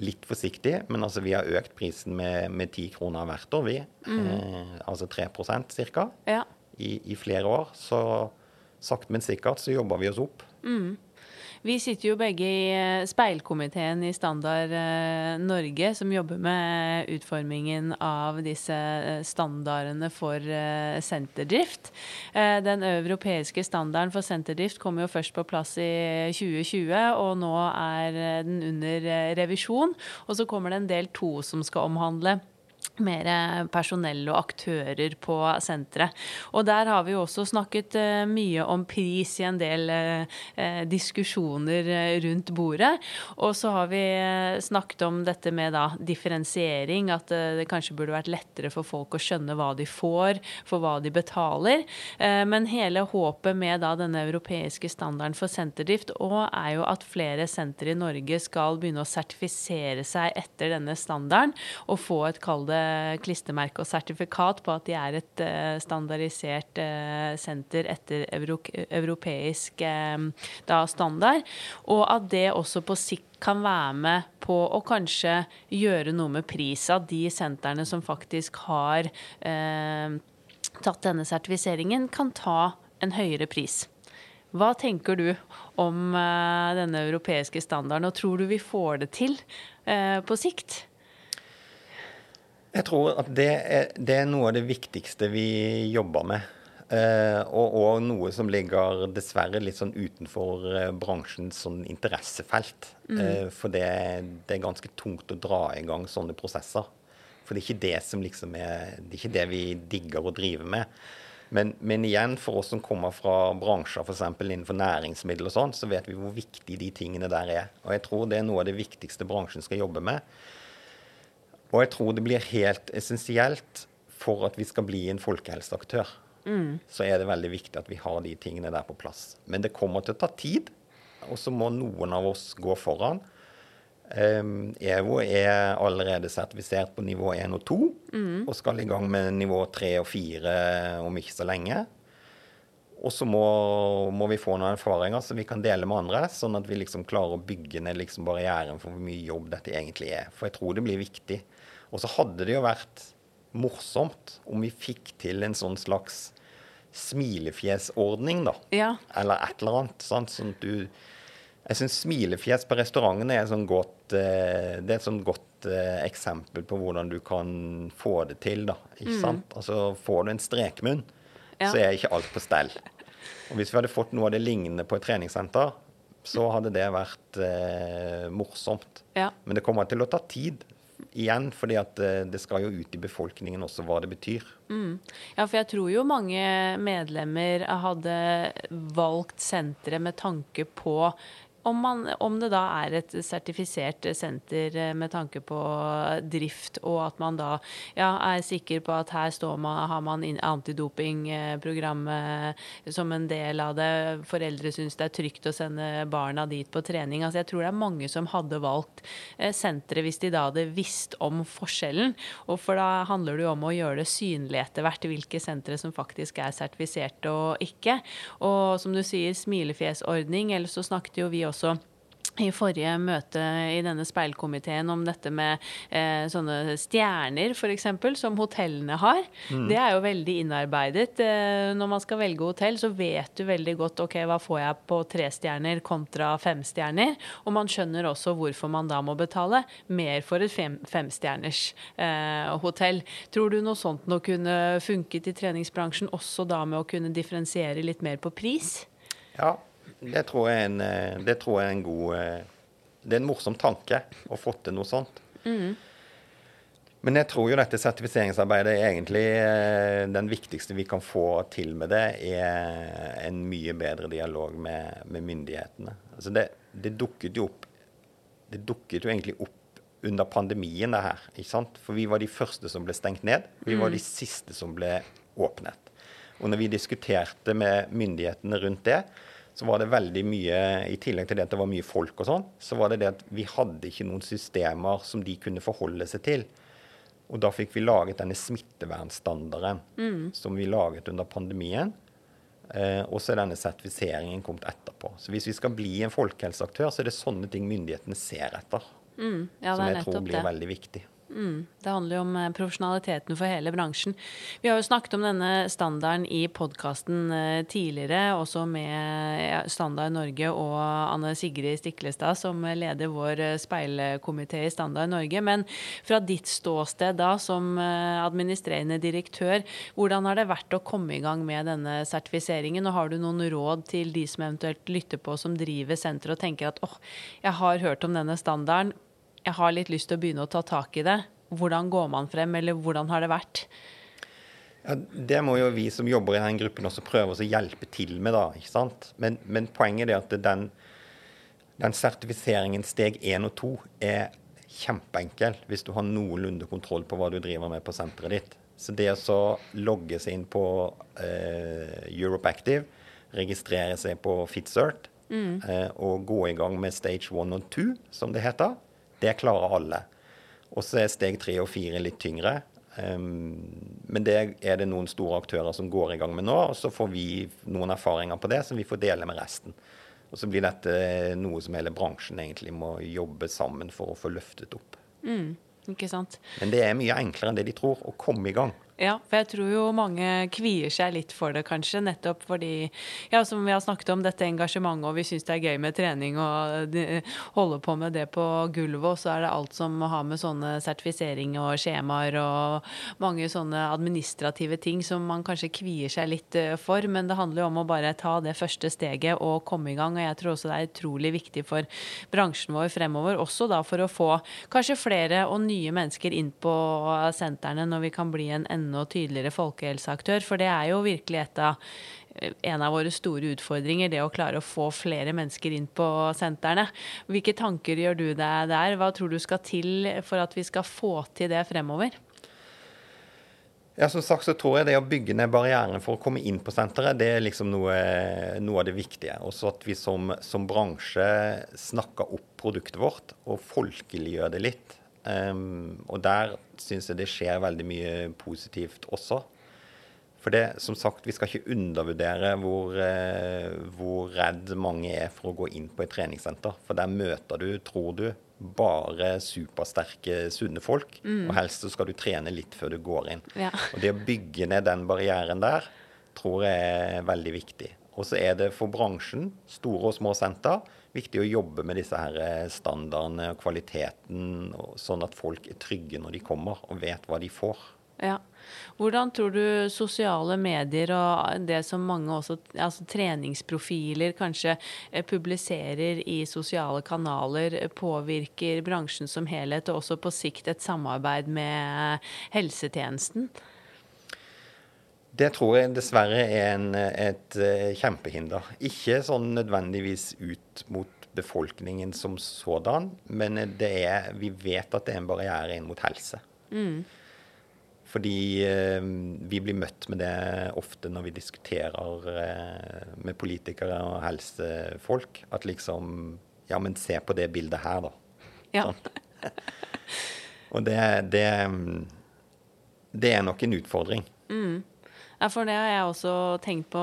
litt forsiktig, men altså vi har økt prisen med, ti 10 kroner hvert år, vi. Mm. Eh, altså 3 ca. Ja. i, i flere år. Så sakte, men sikkert så jobber vi oss opp. Mm. Vi sitter jo begge i eh, speilkomiteen i Standard eh, Norge, som jobber med utformingen av disse eh, standardene for senterdrift. Den europeiske standarden for senterdrift kom jo først på plass i 2020, og nå er den under revisjon. Og så kommer det en del to som skal omhandle mer personell og aktører på senteret. Og der har vi jo også snakket uh, mye om pris i en del uh, diskusjoner rundt bordet. Og så har vi snakket om dette med da differensiering, at det kanskje burde vært lettere for folk å skjønne hva de får, for hva de betaler. men hele håpet med da denne europeiske standarden for senterdrift og er jo at flere sentre i Norge skal begynne å sertifisere seg etter denne standarden og få et kall det klistremerke og sertifikat på at de er et eh, standardisert eh, senter etter europeisk eh, da, standard. Og at det også på sikt kan være med på å kanskje gjøre noe med pris av de sentrene som faktisk har eh, tatt denne sertifiseringen, kan ta en høyere pris. Hva tenker du om denne europeiske standarden, og tror du vi får det til på sikt? Jeg tror at det er, det er, noe av det viktigste vi jobber med. Eh, og, og, noe som ligger dessverre litt sånn utenfor eh, bransjens sånn interessefelt. Mm. Eh, for det, det, er ganske tungt å dra i gang sånne prosesser. For det er ikke det som liksom er Det er ikke det vi digger å drive med. Men, men igjen, for oss som kommer fra bransjer f.eks. innenfor næringsmiddel og sånn, så vet vi hvor viktig de tingene der er. Og jeg tror det er noe av det viktigste bransjen skal jobbe med. Og jeg tror det blir helt essensielt for at vi skal bli en folkehelseaktør. Mm. Så er det veldig viktig at vi har de tingene der på plass. Men det kommer til å ta tid, og så må noen av oss gå foran. Um, EVO er allerede sertifisert på nivå 1 og 2, mm. og skal i gang med nivå 3 og 4 om ikke så lenge. Og så må, må, vi få noen erfaringer som vi kan dele med andre, sånn at vi liksom klarer å bygge ned liksom barrieren for hvor mye jobb dette egentlig er. For jeg tror det blir viktig. Og så hadde det jo vært morsomt om vi fikk til en sånn slags smilefjesordning, da. Ja. Eller et eller annet. Sant? Sånn at du Jeg syns smilefjes på restaurantene er, sånn godt, eh, det er et sånn godt eh, eksempel på hvordan du kan få det til, da. Ikke mm. sant? Altså får du en strekmunn, ja. så er ikke alt på stell. Og hvis vi hadde fått noe av det lignende på et treningssenter, så hadde det vært eh, morsomt. Ja. Men det kommer til å ta tid igjen, fordi at eh, det skal jo ut i befolkningen også hva det betyr. Mm. Ja, for jeg tror jo mange medlemmer hadde valgt senteret med tanke på om, man, om, det da er et sertifisert senter eh, med tanke på drift, og at man da ja, er sikker på at her man, har man antidopingprogrammet som en del av det. Foreldre syns det er trygt å sende barna dit på trening. Altså jeg tror det er mange som hadde valgt eh, senteret hvis de da hadde visst om forskjellen. Og for da handler det jo om å gjøre det synlig etter hvert hvilke sentre som faktisk er sertifiserte og ikke. Og som du sier, smilefjesordning. Eller så snakket jo vi også også i forrige møte i denne speilkomiteen om dette med eh, sånne stjerner, f.eks., som hotellene har. Mm. Det er jo veldig innarbeidet. Eh, når man skal velge hotell, så vet du veldig godt ok, hva får jeg på tre stjerner kontra fem stjerner. Og man skjønner også hvorfor man da må betale mer for et fem, femstjerners eh, hotell. Tror du noe sånt nå kunne funket i treningsbransjen, også da med å kunne differensiere litt mer på pris? Ja, det tror jeg er en, eh, det tror jeg er en god eh, Det er en morsom tanke å få til noe sånt. Mm. Men jeg tror jo dette sertifiseringsarbeidet er egentlig eh, den viktigste vi kan få til med det, er en mye bedre dialog med, med myndighetene. Altså det, det, dukket jo opp Det dukket jo egentlig opp under pandemien, det her. ikke sant? For vi var de første som ble stengt ned. Vi var mm. de siste som ble åpnet. Og når vi diskuterte med myndighetene rundt det, så var det veldig mye I tillegg til det at det var mye folk og sånn, så var det det at vi hadde ikke noen systemer som de kunne forholde seg til. Og da fikk vi laget denne smittevernstandarden mm. som vi laget under pandemien. Eh, og så er denne sertifiseringen kommet etterpå. Så hvis vi skal bli en folkehelseaktør, så er det sånne ting myndighetene ser etter. Mm. Ja, som jeg tror blir det. veldig viktig. Mm, det handler jo om eh, profesjonaliteten for hele bransjen. Vi har jo snakket om denne standarden i podkasten eh, tidligere, også med Standard Norge og Anne Sigrid Stiklestad, som leder vår eh, speilkomité i Standard Norge. Men fra ditt ståsted da, som administrerende direktør, hvordan har det vært å komme i gang med denne sertifiseringen? Og har du noen råd til de som eventuelt lytter på, som driver senteret og tenker at åh, oh, jeg har hørt om denne standarden, jeg har litt lyst til å begynne å ta tak i det. Hvordan går man frem, eller hvordan har det vært? Ja, det må jo vi som jobber i den gruppen også prøve å hjelpe til med, da. ikke sant? Men, men poenget er at den, den sertifiseringen steg én og to er kjempeenkel hvis du har noenlunde kontroll på hva du driver med på senteret ditt. Så det å logge seg inn på eh, Europe Active, registrere seg på FitCert mm. eh, og gå i gang med stage one og two, som det heter, det klarer alle. Og så er steg tre og fire litt tyngre. Men det er det noen store aktører som går i gang med nå. Og så får vi noen erfaringer på det som vi får dele med resten. Og så blir dette noe som hele bransjen egentlig må jobbe sammen for å få løftet opp. Mm, ikke sant? Men det er mye enklere enn det de tror, å komme i gang. Ja, for jeg tror jo mange kvier seg litt for det, kanskje. Nettopp fordi, ja, som vi har snakket om, dette engasjementet, og vi syns det er gøy med trening og holde på med det på gulvet. Og så er det alt som har med sånne sertifisering og skjemaer og mange sånne administrative ting som man kanskje kvier seg litt eh, for. Men det handler jo om å bare ta det første steget og komme i gang. Og jeg tror også det er utrolig viktig for bransjen vår fremover, også da for å få kanskje flere og nye mennesker inn på sentrene når vi kan bli en enda enda tydeligere folkehelseaktør. For det er jo virkelig et av eh, en av våre store utfordringer, det å klare å få flere mennesker inn på sentrene. Hvilke tanker gjør du deg der? Hva tror du skal til for at vi skal få til det fremover? Ja, som sagt så tror jeg det å bygge ned barrierene for å komme inn på senteret, det er liksom noe, noe av det viktige. Også at vi som, som bransje snakker opp produktet vårt og folkeliggjør det litt. Um, og der syns jeg det skjer veldig mye positivt også. For det, som sagt, vi skal ikke undervurdere hvor, uh, hvor redd mange er for å gå inn på et treningssenter. For der møter du, tror du, bare supersterke, sunne folk. Mm. Og helst så skal du trene litt før du går inn. Ja. Og det å bygge ned den barrieren der, tror jeg er veldig viktig. Og så er det for bransjen, store og små senter, viktig å jobbe med disse her eh, standardene og kvaliteten, sånn at folk er trygge når de kommer og vet hva de får. Ja. Hvordan tror du sosiale medier og det som mange også, altså treningsprofiler kanskje eh, publiserer i sosiale kanaler, påvirker bransjen som helhet, og også på sikt et samarbeid med helsetjenesten? Det tror jeg dessverre er en, et uh, kjempehinder. Ikke sånn nødvendigvis ut mot befolkningen som sådan, men det er, vi vet at det er en barriere inn mot helse. Mm. Fordi eh, vi blir møtt med det ofte når vi diskuterer eh, med politikere og helsefolk. At liksom Ja, men se på det bildet her, da. Ja. Sånn. og det, det, det er nok en utfordring. Mm. Ja, for det har jeg også tenkt på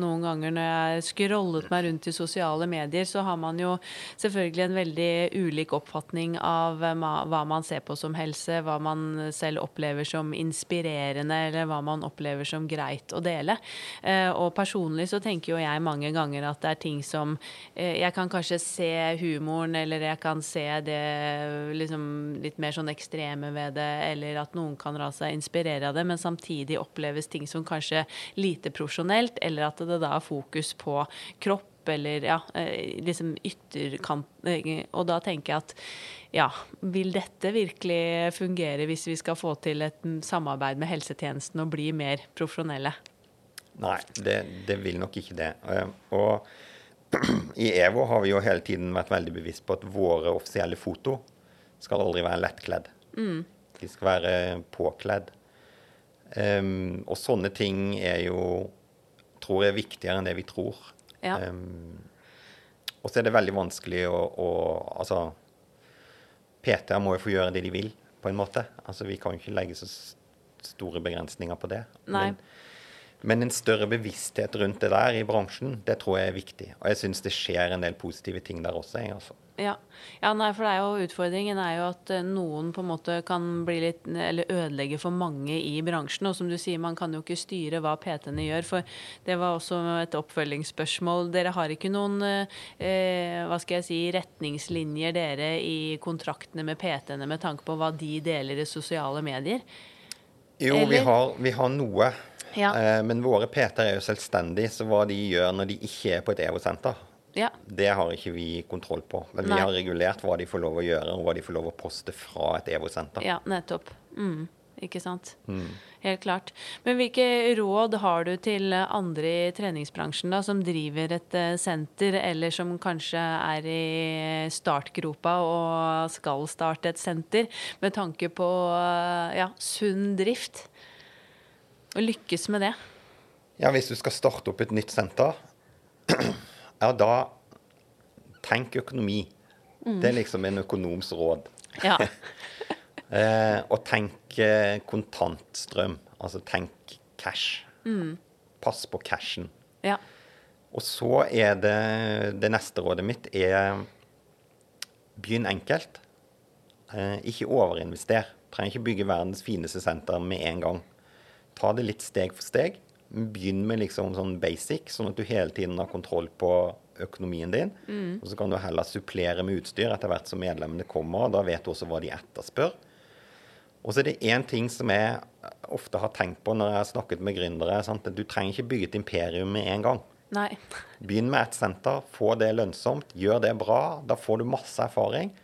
noen ganger når jeg scrollet meg rundt i sosiale medier. Så har man jo selvfølgelig en veldig ulik oppfatning av hva man ser på som helse, hva man selv opplever som inspirerende, eller hva man opplever som greit å dele. Eh, og personlig så tenker jo jeg mange ganger at det er ting som eh, Jeg kan kanskje se humoren, eller jeg kan se det liksom litt mer sånn ekstreme ved det, eller at noen kan la seg inspirere av det, men samtidig oppleves ting som kanskje kanskje lite profesjonelt, eller at det da er fokus på kropp eller ja, eh, liksom ytterkant eh, Og da tenker jeg at ja, vil dette virkelig fungere hvis vi skal få til et samarbeid med helsetjenesten og bli mer profesjonelle? Nei, det, det vil nok ikke det. Eh, og i EVO har vi jo hele tiden vært veldig bevisst på at våre offisielle foto skal aldri være lettkledd. Mm. De skal være påkledd. Um, og sånne ting er jo, tror jeg, viktigere enn det vi tror. Ja. Um, og så er det veldig vanskelig å, å Altså, PT-er må jo få gjøre det de vil, på en måte. Altså, Vi kan jo ikke legge så store begrensninger på det. Nei. Men en større bevissthet rundt det der i bransjen, det tror jeg er viktig. Og jeg syns det skjer en del positive ting der også. Jeg, altså. Ja. ja, nei, for det er jo utfordringen er jo at eh, noen på en måte kan bli litt Eller ødelegge for mange i bransjen. Og som du sier, man kan jo ikke styre hva PT-ene gjør. For det var også et oppfølgingsspørsmål. Dere har ikke noen eh, hva skal jeg si, retningslinjer dere i kontraktene med PT-ene med tanke på hva de deler i sosiale medier? Jo, vi har, vi har, noe. Ja. Eh, men våre PT-er er jo selvstendige, så hva de gjør når de ikke er på et EVO-senter, ja. Det har ikke vi kontroll på. Men Nei. vi har regulert hva de får lov å gjøre, og hva de får lov å poste fra et EVO-senter. Ja, nettopp. Mm. Ikke sant. Mm. Helt klart. Men hvilke råd har du til andre i treningsbransjen da, som driver et uh, senter, eller som kanskje er i startgropa og skal starte et senter, med tanke på uh, ja, sunn drift? Og lykkes med det? Ja, hvis du skal starte opp et nytt senter ja, da Tenk økonomi. Mm. Det er liksom en økonoms råd. Ja. eh, og tenk eh, kontantstrøm. Altså tenk cash. Mm. Pass på cashen. Ja. Og så er det Det neste rådet mitt er begynn enkelt. Eh, ikke overinvester. Trenger ikke bygge verdens fineste senter med en gang. Ta det litt steg for steg. Begynn med liksom sånn basic, sånn at du hele tiden har kontroll på økonomien din. Mm. Og så kan du heller supplere med utstyr etter hvert som medlemmene kommer. og Da vet du også hva de etterspør. Og så er det én ting som jeg ofte har tenkt på når jeg har snakket med gründere. Sant? Du trenger ikke bygge et imperium med en gang. Nei. Begynn med ett senter, få det lønnsomt, gjør det bra. Da får du masse erfaring.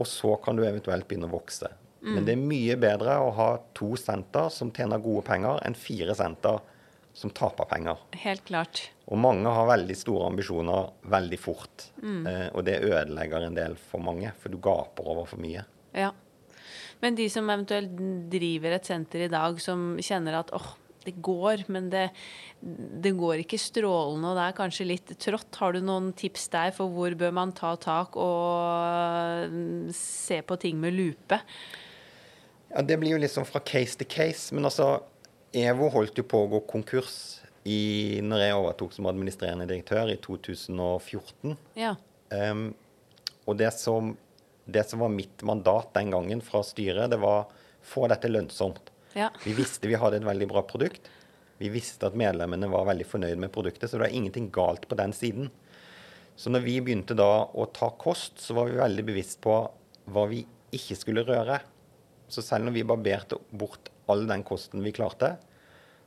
Og så kan du eventuelt begynne å vokse. Mm. Men det er mye bedre å ha to senter som tjener gode penger, enn fire senter som taper penger. Helt klart. Og mange har veldig store ambisjoner veldig fort. Mm. Eh, og det ødelegger en del for mange, for du gaper over for mye. Ja. Men de som eventuelt driver et senter i dag, som kjenner at åh, det går, men det, det, går ikke strålende, og det er kanskje litt trått. Har du noen tips der for hvor bør man ta tak og se på ting med lupe? Ja, Det blir jo litt sånn fra case til case. Men altså, EVO holdt jo på å gå konkurs i, når jeg overtok som administrerende direktør i 2014. Ja. Um, og det som, det som, var mitt mandat den gangen fra styret, det var få dette lønnsomt. Ja. Vi visste vi hadde et veldig bra produkt. Vi visste at medlemmene var veldig fornøyd med produktet, så det var ingenting galt på den siden. Så når vi begynte da å ta kost, så var vi veldig bevisst på hva vi ikke skulle røre. Så selv når vi barberte bort all den kosten vi klarte,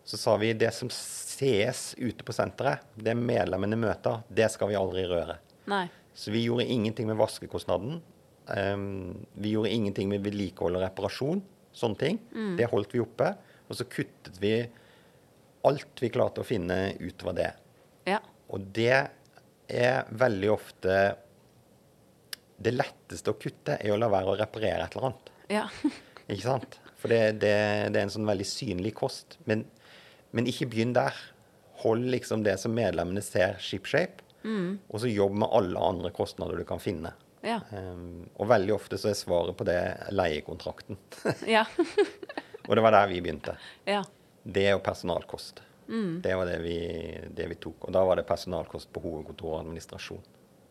så sa vi det som ses ute på senteret, det medlemmene møter, det skal vi aldri røre. Nei. Så vi gjorde ingenting med vaskekostnaden. Um, vi gjorde ingenting med vedlikehold og reparasjon. Sånne ting. Mm. Det holdt vi oppe. Og så kuttet vi alt vi klarte å finne utover det. Ja. Og det er veldig ofte Det letteste å kutte er å la være å reparere et eller annet. Ja. Ikke sant? For det, det, det, er en sånn veldig synlig kost. Men, men ikke begynn der. Hold liksom det som medlemmene ser shipshape, mm. og så jobb med alle andre kostnader du kan finne. Ja. Um, og veldig ofte så er svaret på det leiekontrakten. ja. og det var der vi begynte. Ja. Det og personalkost. Mm. Det var det vi, det vi, tok. Og da var det personalkost på hovedkontor og administrasjon.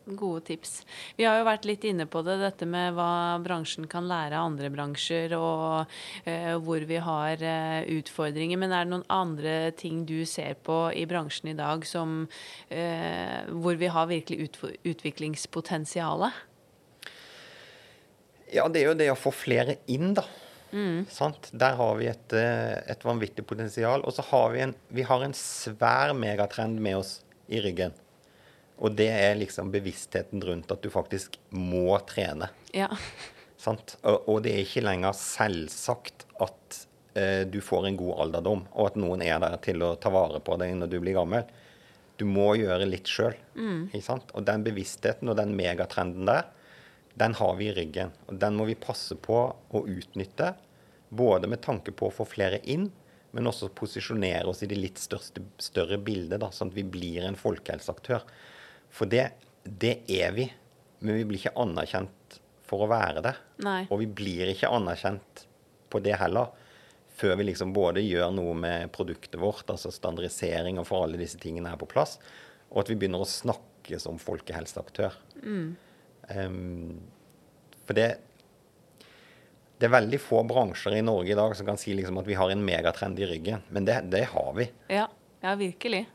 Gode tips. Vi har jo vært litt inne på det, dette med hva bransjen kan lære av andre bransjer, og uh, hvor vi har uh, utfordringer. Men er det noen andre ting du ser på i bransjen i dag som, uh, hvor vi har virkelig ut utviklingspotensialet? Ja, det er jo det å få flere inn, da. Mm. Der har vi et, et vanvittig potensial. Og så har vi en, vi har en svær megatrend med oss i ryggen. Og det er liksom bevisstheten rundt at du faktisk må trene. Ja. Sant? Og, og det er ikke lenger selvsagt at eh, du får en god alderdom, og at noen er der til å ta vare på deg når du blir gammel. Du må gjøre litt sjøl. Mm. Og den bevisstheten og den megatrenden der, den har vi i ryggen. Og den må vi passe på å utnytte. Både med tanke på å få flere inn, men også posisjonere oss i det litt største, større bildet, da, sånn at vi blir en folkehelseaktør. For det, det er vi. Men vi blir ikke anerkjent for å være det. Nei. Og vi blir ikke anerkjent på det heller før vi liksom både gjør noe med produktet vårt, altså standardisering og for alle disse tingene er på plass, og at vi begynner å snakke som folkehelseaktør. Mm. Um, for det det er veldig få bransjer i Norge i dag som kan si liksom at vi har en megatrend i ryggen. Men det, det har vi. Ja, ja, virkelig.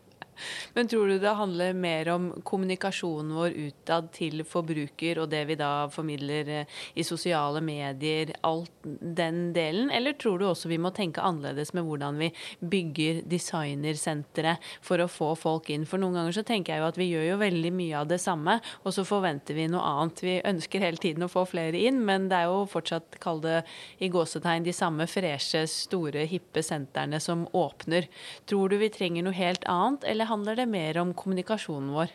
Men tror du det handler mer om kommunikasjonen vår utad til forbruker, og det vi da formidler eh, i sosiale medier, alt den delen? Eller tror du også vi må tenke annerledes med hvordan vi bygger designersentre for å få folk inn? For noen ganger så tenker jeg jo at vi gjør jo veldig mye av det samme, og så forventer vi noe annet. Vi ønsker hele tiden å få flere inn, men det er jo fortsatt, kall det i gåsetegn, de samme freshe, store, hippe sentrene som åpner. Tror du vi trenger noe helt annet, eller handler det mer om kommunikasjonen vår?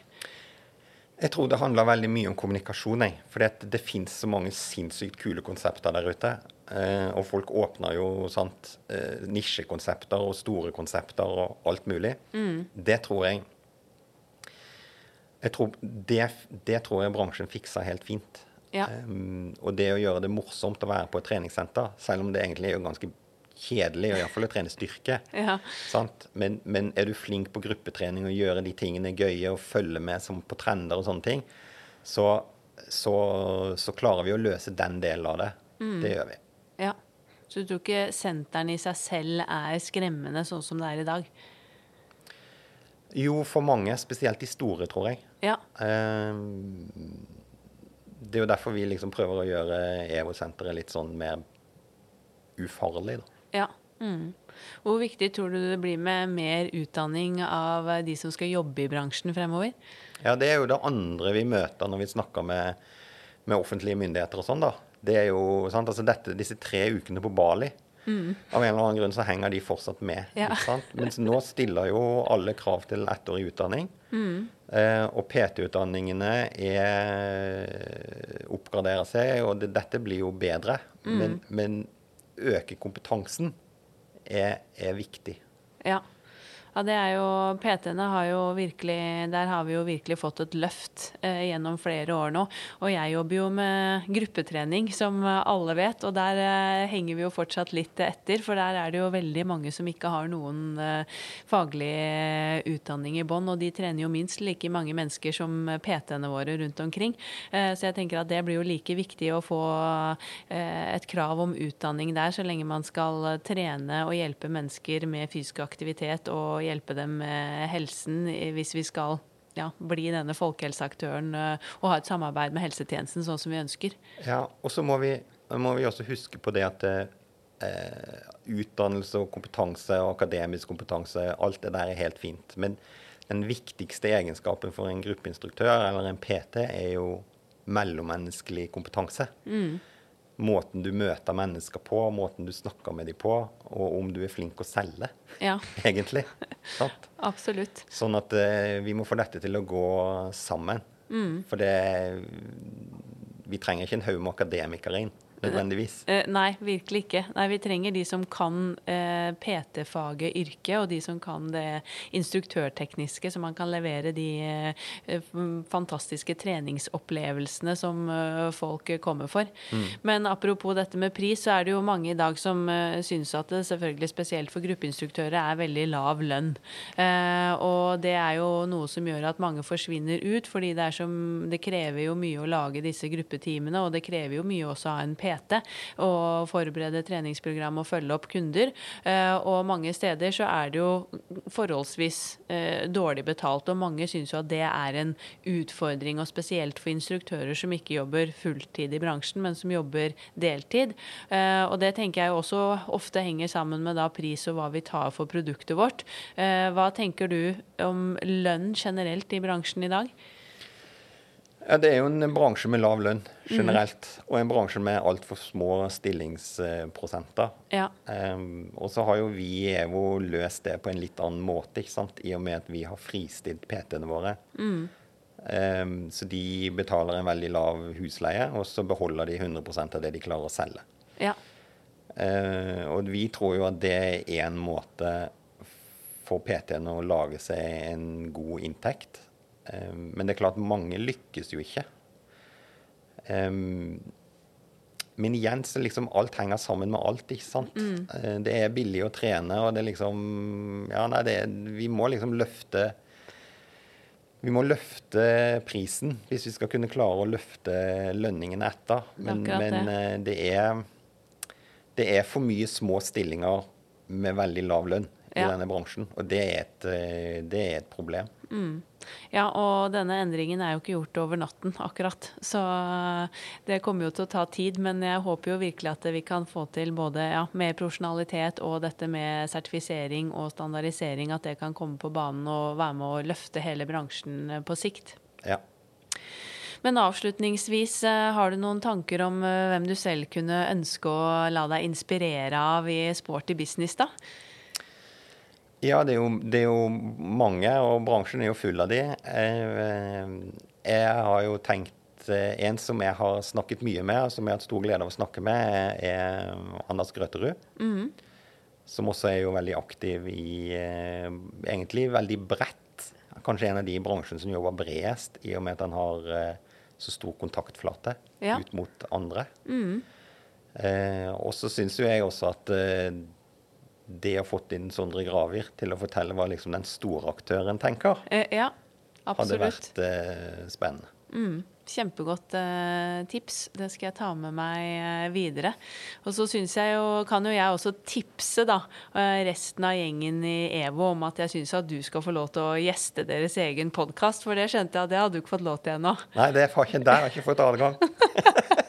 Jeg tror det handler veldig mye om kommunikasjon. Jeg. For det, det finnes så mange sinnssykt kule konsepter der ute. Eh, og folk åpner jo sant, eh, nisjekonsepter og store konsepter og alt mulig. Mm. Det tror jeg jeg tror, det, det, tror jeg bransjen fikser helt fint. Ja. Um, og det å gjøre det morsomt å være på et treningssenter, selv om det egentlig er jo ganske kjedelig, og iallfall å trene styrke. Ja. Men, men, er du flink på gruppetrening og gjøre de tingene gøye og følge med på trender og sånne ting, så, så, så, klarer vi å løse den delen av det. Mm. Det gjør vi. Ja. Så du tror ikke senteren i seg selv er skremmende sånn som det er i dag? Jo, for mange. Spesielt de store, tror jeg. Ja. Um, det er jo derfor vi liksom prøver å gjøre EVO-senteret litt sånn mer ufarlig. da. Ja. Mm. Hvor viktig tror du det blir med mer utdanning av de som skal jobbe i bransjen fremover? Ja, Det er jo det andre vi møter når vi snakker med, med offentlige myndigheter og sånn. da. Det er jo, sant, altså dette, Disse tre ukene på Bali mm. Av en eller annen grunn så henger de fortsatt med. Ja. Mens nå stiller jo alle krav til ettårig utdanning. Mm. Eh, og PT-utdanningene oppgraderer seg, og det, dette blir jo bedre. Mm. Men, men øke kompetansen er, er viktig. Ja. Ja, det er jo PT-ene har jo virkelig Der har vi jo virkelig fått et løft eh, gjennom flere år nå. Og jeg jobber jo med gruppetrening, som alle vet, og der eh, henger vi jo fortsatt litt etter. For der er det jo veldig mange som ikke har noen eh, faglig utdanning i bånn, og de trener jo minst like mange mennesker som PT-ene våre rundt omkring. Eh, så jeg tenker at det blir jo like viktig å få eh, et krav om utdanning der, så lenge man skal trene og hjelpe mennesker med fysisk aktivitet og hjelpe dem med helsen hvis vi skal ja, bli denne folkehelseaktøren eh, og ha et samarbeid med helsetjenesten sånn som vi ønsker. Ja, og så må, må, vi også huske på det at eh, utdannelse og kompetanse og akademisk kompetanse, alt det der er helt fint. Men den viktigste egenskapen for en gruppeinstruktør eller en PT er jo mellommenneskelig kompetanse. Mm måten du møter mennesker på, måten du snakker med dem på, og om du er flink å selge, ja. egentlig. Sant? Absolutt. Sånn at uh, vi må få dette til å gå sammen. Mm. For det Vi trenger ikke en haug med akademikere inn nødvendigvis. Uh, nei, virkelig ikke. Nei, Vi trenger de som kan uh, PT-faget, yrket, og de som kan det instruktørtekniske, så man kan levere de uh, fantastiske treningsopplevelsene som folk kommer for. Mm. Men apropos dette med pris, så er det jo mange i dag som syns at det selvfølgelig spesielt for gruppeinstruktører er veldig lav lønn. og det er jo noe som gjør at mange forsvinner ut, fordi det, som, det krever jo mye å lage disse gruppetimene, og det krever jo mye også av en PT PT og forberede treningsprogram og følge opp kunder. Eh, og mange steder så er det jo forholdsvis eh, dårlig betalt, og mange syns jo at det er en utfordring, og spesielt for instruktører som ikke jobber fulltid i bransjen, men som jobber deltid. Eh, og det tenker jeg også ofte henger sammen med da pris og hva vi tar for produktet vårt. Hva tenker du om lønn generelt i bransjen i dag? Ja, Det er jo en bransje med lav lønn generelt, mm. og en bransje med altfor små stillingsprosenter. Ja. Um, og så har jo vi i EVO løst det på en litt annen måte, ikke sant? i og med at vi har fristilt PT-ene våre. Mm. Um, så de betaler en veldig lav husleie, og så beholder de 100% av det de klarer å selge. Ja. Uh, og vi tror jo at det er én måte for PT-ene å lage seg en god inntekt. Um, men det er klart, mange lykkes jo ikke. Um, Men igjen så liksom alt henger sammen med alt, ikke sant. Mm. Det er billig å trene, og det er liksom Ja, nei, det er, vi må liksom løfte Vi må løfte prisen hvis vi skal kunne klare å løfte lønningene etter. Men, det. men eh, det er det er for mye små stillinger med veldig lav lønn i Ja. denne bransjen. Og det er et, eh, det er et problem. Ja, og denne endringen er jo ikke gjort over natten, akkurat. Så det kommer jo til å ta tid, men jeg håper jo virkelig at vi kan få til både ja, mer profesjonalitet og dette med sertifisering og standardisering, at det kan komme på banen og være med å løfte hele bransjen eh, på sikt. Ja. Men avslutningsvis, eh, har du noen tanker om eh, hvem du selv kunne ønske å la deg inspirere av i sporty business, da? Ja, det er, jo, det er jo mange, og bransjen er jo full av de. Eh, Jeg har jo tenkt eh, En som jeg har snakket mye med, og som jeg har hatt stor glede av å snakke med, er Anders Grøterud. Som også er jo veldig aktiv i eh, Egentlig veldig bredt. Kanskje en av de i bransjen som jobber bredest, i og med at han har eh, så stor kontaktflate Ja. ut mot andre. Eh, og så syns jo jeg også at eh, det å fått inn Sondre Gravir til å fortelle hva liksom den store aktøren tenker, Eh, ja, hadde vært eh, spennende. Mm, kjempegodt eh, tips. Det skal jeg ta med meg eh, videre. Og så syns jeg jo, kan jo jeg også tipse da, eh, resten av gjengen i EVO om at jeg syns at du skal få lov til å gjeste deres egen podkast, for det skjønte jeg at det hadde du ikke fått lov til ennå. Nei, det har ikke, der har jeg ikke fått adgang.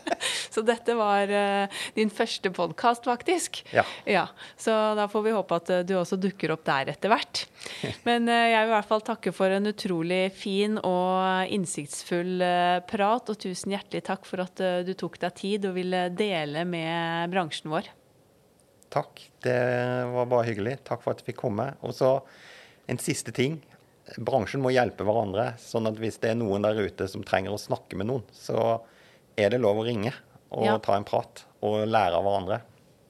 Så dette var eh, din første podkast, faktisk. Ja. Så da får vi håpe at eh, du også dukker opp der etter hvert. Men eh, jeg vil i hvert fall takke for en utrolig fin og innsiktsfull prat, og tusen hjertelig takk for at du tok deg tid og ville dele med bransjen vår. Takk. Det var bare hyggelig. Takk for at jeg fikk komme. Og så en siste ting. Bransjen må hjelpe hverandre. sånn at hvis det er noen der ute som trenger å snakke med noen, så er det lov å ringe og Ja. ta en prat og lære av hverandre.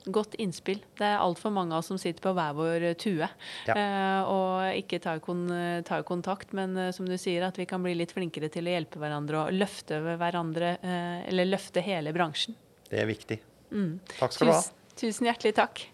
Godt innspill. Det er altfor mange av oss som sitter på hver vår tue Ja. eh, og ikke tar, kon tar kontakt. Men eh, som du sier, at vi kan bli litt flinkere til å hjelpe hverandre og løfte hverandre, eh, eller løfte hele bransjen. Det er viktig. Takk skal du ha. Tusen, tusen hjertelig takk.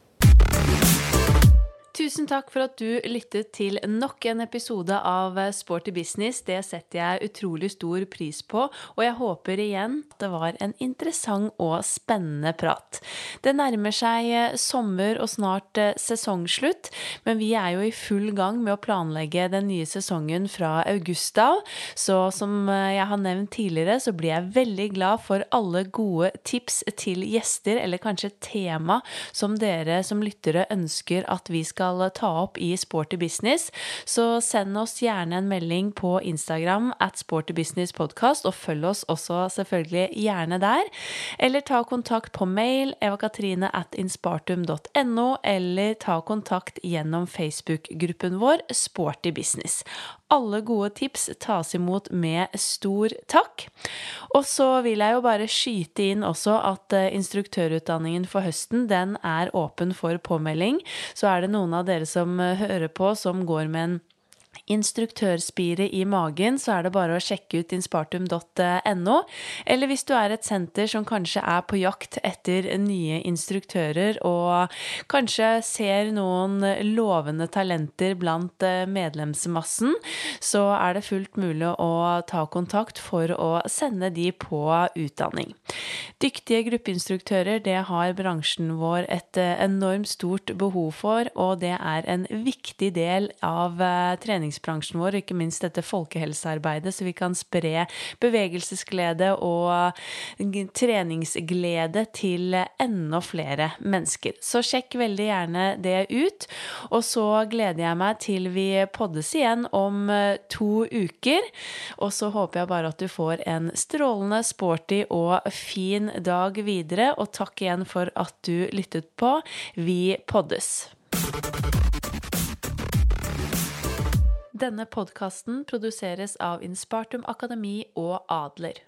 Tusen takk for at du lyttet til nok en episode av Sporty business. Det setter jeg utrolig stor pris på, og jeg håper igjen at det var en interessant og spennende prat. Det nærmer seg eh, sommer og snart eh, sesongslutt, men vi er jo i full gang med å planlegge den nye sesongen fra august av. Så som eh, jeg har nevnt tidligere, så blir jeg veldig glad for alle gode tips til gjester, eller kanskje tema som dere som lyttere ønsker at vi skal ta opp i Sporty Business. Så send oss gjerne en melding på Instagram at Sporty Business Podcast, og følg oss også selvfølgelig gjerne der. Eller ta kontakt på mail evakatrine at inspartum.no, eller ta kontakt gjennom Facebook-gruppen vår Sporty Business. Alle gode tips tas imot med stor takk. Og så vil jeg jo bare skyte inn også at eh, instruktørutdanningen for høsten, den er åpen for påmelding. Så er det noen av dere som eh, hører på som går med en instruktørspire i magen, så er det bare å sjekke ut inspartum.no. Eller hvis du er et senter som kanskje er på jakt etter nye instruktører, og kanskje ser noen lovende talenter blant eh, medlemsmassen, så er det fullt mulig å ta kontakt for å sende de på utdanning. Dyktige gruppeinstruktører, det har bransjen vår et eh, enormt stort behov for, og det er en viktig del av eh, treningsbransjen vår, og ikke minst dette folkehelsearbeidet, så vi kan spre bevegelsesglede og treningsglede til enda flere mennesker. Så sjekk veldig gjerne det ut. Og så gleder jeg meg til vi poddes igjen om eh, to uker. Og så håper jeg bare at du får en strålende, sporty og fin dag videre. Og takk igjen for at du lyttet på. Vi poddes. Denne podkasten produseres av Inspartum Akademi og Adler.